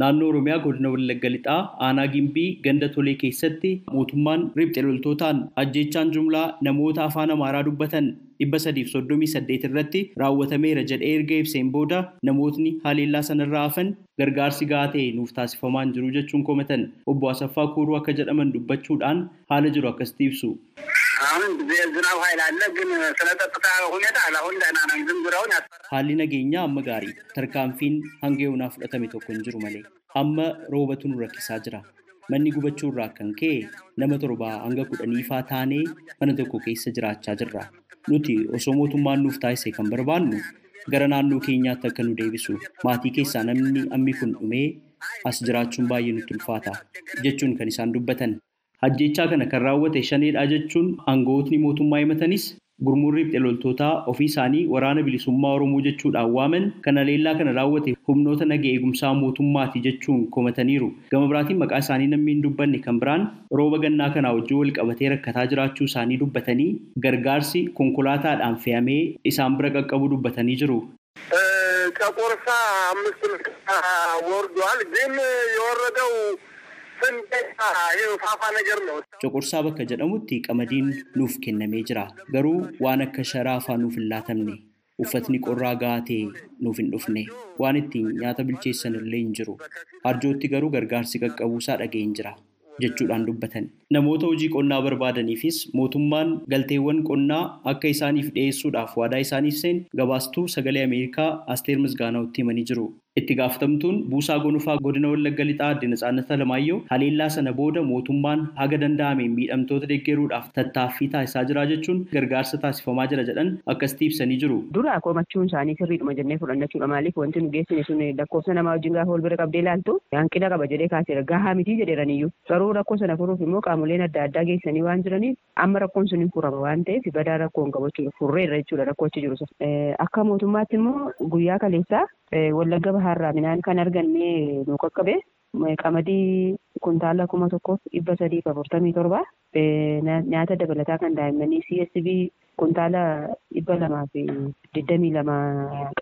Naannoo Oromiyaa godina Wallagga Lixaa aanaa Gimbii ganda tolee keessatti mootummaan riphxe loltootaan ajjeechaan jumlaa namoota afaan Amaaraa dubbatan dhibba sadiif soddomii saddeet irratti raawwatameera jedhee erga ibseen booda namootni haleellaa sanarraa hafan gargaarsi gahaa ta'e nuuf taasifamaa hin jiru jechuun komatan obbo Asaffaa Kuuruu akka jedhaman dubbachuudhaan haala jiru akkasitti ibsu. አሁን ዝናብ ኃይል አለ፣ ግን ስለ ጸጥታ ሁኔታ አሁን ደህና ነን። ዝም ብለውን ያስፈራል። Haalli nageenyaa amma gaarii tarkaanfiin hanga yoonaa fudhatame tokko hin jiru malee amma roobatu nu rakkisaa jira. Manni gubachuu irraa kan ka'e nama torbaa hanga kudhanii faa taanee mana tokko keessa jiraachaa jirra. Nuti osoo mootummaan nuuf taasise kan barbaannu gara naannoo keenyaatti akka nu deebisu maatii keessaa namni ammi kun dhumee as jiraachuun baay'ee nutti ulfaata jechuun kan isaan dubbatan. Ajjeechaa kana kan raawwate shaneedha jechuun aangawootni mootummaa himatanis gurmuun riphxe loltootaa ofii isaanii waraana bilisummaa Oromoo jechuudhaan waaman kan haleellaa kana raawwate humnoota naga eegumsaa mootummaati jechuun komataniiru. Gama biraatiin maqaa isaanii namni hin dubbanne kan biraan rooba gannaa kanaa wajjin wal qabatee rakkataa jiraachuu isaanii dubbatanii gargaarsi konkolaataadhaan fe'amee isaan bira qaqqabu dubbatanii jiru. ከቆርሳ አምስት ወርዷል፣ ግን የወረደው Coqorsaa bakka jedhamutti qamadiin nuuf kennamee jira. Garuu waan akka sharaa afaan nuuf hin laatamne. Uffatni qorraa gahaa ta'e nuuf hin dhufne. Waan ittiin nyaata bilcheessan illee hin jiru. Harjootti garuu gargaarsi qaqqabuusaa dhaga'een jira. jechuudhaan dubbatan. Namoota hojii qonnaa barbaadaniifis mootummaan galteewwan qonnaa akka isaaniif dhiyeessuudhaaf waadaa isaaniif seen gabaastuu sagalee Ameerikaa Asteer Misgaanaawatti himanii jiru. Itti gaafatamtuun buusaa gonufaa godina Wallagga Lixaa Aadde Natsaannata Lamaayyoo haleellaa sana booda mootummaan haga danda'ameen miidhamtoota deeggaruudhaaf tattaaffii taasisaa jira jechuun gargaarsa taasifamaa jira jedhan akkasitti ibsanii jiru. Dura komachuun isaanii sirriidhuma jennee fudhannachuudha. Maaliif wanti nu geessine sun lakkoofsa namaa wajjin gaafa wal bira qabdee ilaaltu hanqina qaba jedhee kaaseera. Gahaa mitii jedheeraniyyuu. Garuu rakkoo sana furuuf immoo qaamoleen adda addaa geessanii waan jiraniif amma rakkoon sun hin furama waan ta'eef badaa rakkoo hin qabachuudha. Furreerra jechuudha rakkoo achi jiru. Akka mootummaatti immoo guyyaa kaleessaa wallagga bahaarraa midhaan kan argannee nu qaqqabe qamadii kuntaala kuma tokkoof dhibba sadiif afurtamii torba nyaata dabalataa kan daa'immanii CSB kuntaala dhibba lamaa fi digdamii lama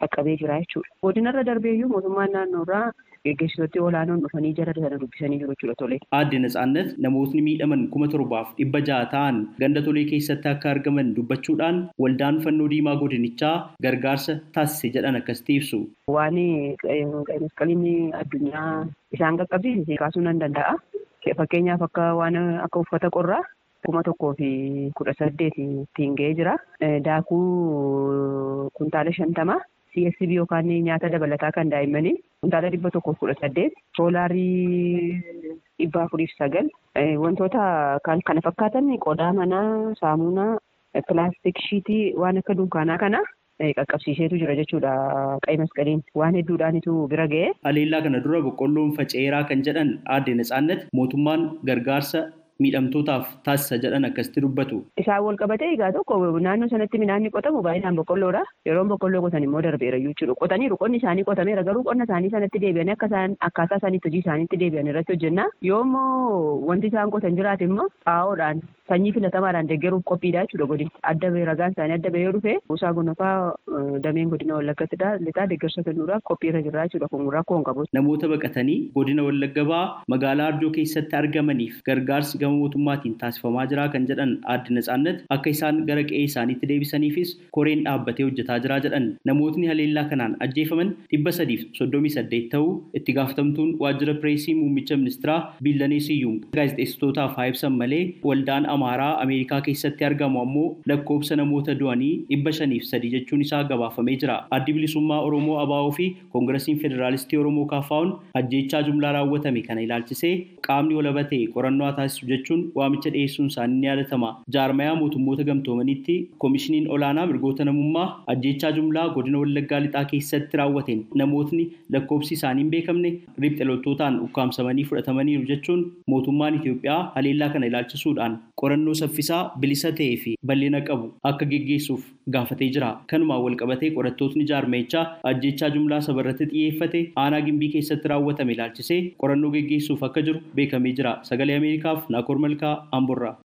qaqqabee jira jechuudha. Godinarra darbeeyyuu mootummaan naannoorraa geggeessitooti olaanoon dhufanii jara sana dubbisanii jiru jechuudha tole. Aadde Natsaannat namootni miidhaman kuma torbaaf dhibba jaha ta'an ganda tolee keessatti akka argaman dubbachuudhaan waldaan fannoo diimaa godinichaa gargaarsa taasise jedhan akkasitti ibsu. Waan masqaliin addunyaa isaan qaqqabsiise kaasuu nan danda'a. Fakkeenyaaf akka waan akka uffata qorraa kuma tokkoo fi kudha saddeet ittiin ga'ee jira. Daakuu kuntaala shantama. CSB yookaan nyaata dabalataa kan daa'immanii kuntaala dhibba tokkoof kudha saddeet. Soolaarii dhibba afuriif sagal. Wantoota kana fakkaatan qodaa manaa, saamunaa, pilaastik shiitii waan akka dunkaanaa kana qaqqabsiiseetu jira jechuudha qa'i masqaliin waan hedduudhaanitu bira ga'e. Haleellaa kana dura boqqolloon faca'eeraa kan jedhan aadde Natsaannat mootummaan gargaarsa miidhamtootaaf taasisa jedhan akkasitti dubbatu. Isaan wal qabatee egaa tokko naannoo sanatti midhaan ni qotamu baay'inaan boqqolloodha. Yeroo boqqolloo qotan immoo darbeera jechuudha. Qotaniiru qonni isaanii qotameera garuu qonna isaanii sanatti deebi'anii akka isaan akkaataa isaaniitti hojii isaaniitti deebi'an irratti hojjenna. Yoo immoo wanti isaan qotan jiraate immoo xaa'oodhaan sanyii filatamaadhaan deeggaruuf qophiidha jechuudha godin. Adda bahee ragaan isaanii adda bahee dhufe buusaa gonofaa dameen godina wallaggatti lixaa deeggarsa kennuudhaaf qophiirra jira jechuudha kun rakkoo hin qabu. Namoota baqatanii godina wallagga magaalaa arjoo keessatti argamaniif gargaarsi gama mootummaatiin taasifamaa jira kan jedhan aadde Natsaannat akka isaan gara qe'ee isaaniitti deebisaniifis koreen dhaabbatee hojjetaa jira jedhan namootni haleellaa kanaan ajjeefaman dhibba sadiif soddomii saddeet ta'uu itti gaafatamtuun waajjira pireesii muummicha ministiraa Billanee Siyyuum gaazexeessitootaaf haa ibsan malee waldaan Amaaraa Ameerikaa keessatti argamu ammoo lakkoobsa namoota du'anii dhibba shaniif sadi jechuun isaa gabaafamee jira. Addi bilisummaa Oromoo ABO fi Koongirasiin Federaalistii Oromoo KFO'n ajjeechaa jumlaa raawwatame kana ilaalchisee qaamni walaba ta'e qorannoo taasisu jechuun waamicha dhiyeessuun isaanii ni yaadatama. Jaarmayaa mootummoota gamtoomaniitti koomishiniin olaanaa mirgoota namummaa ajjeechaa jumlaa godina Wallaggaa lixaa keessatti raawwateen namootni lakkoobsi isaanii hin beekamne riphxe loltootaan ukkaamsamanii fudhatamaniiru jechuun mootummaan Itoophiyaa haleellaa kana ilaalchisuudhaan qorannoo saffisaa bilisa ta'ee fi bal'ina qabu akka geggeessuuf gaafatee jira. Kanumaan walqabatee qorattootni jaarmayichaa ajjeechaa jumlaa sabarratti xiyyeeffate aanaa gimbii keessatti raawwatame ilaalchisee qorannoo geggeessuuf akka jiru beekamee jira. Sagalee Ameerikaaf Naakoor Malkaa Amborraa.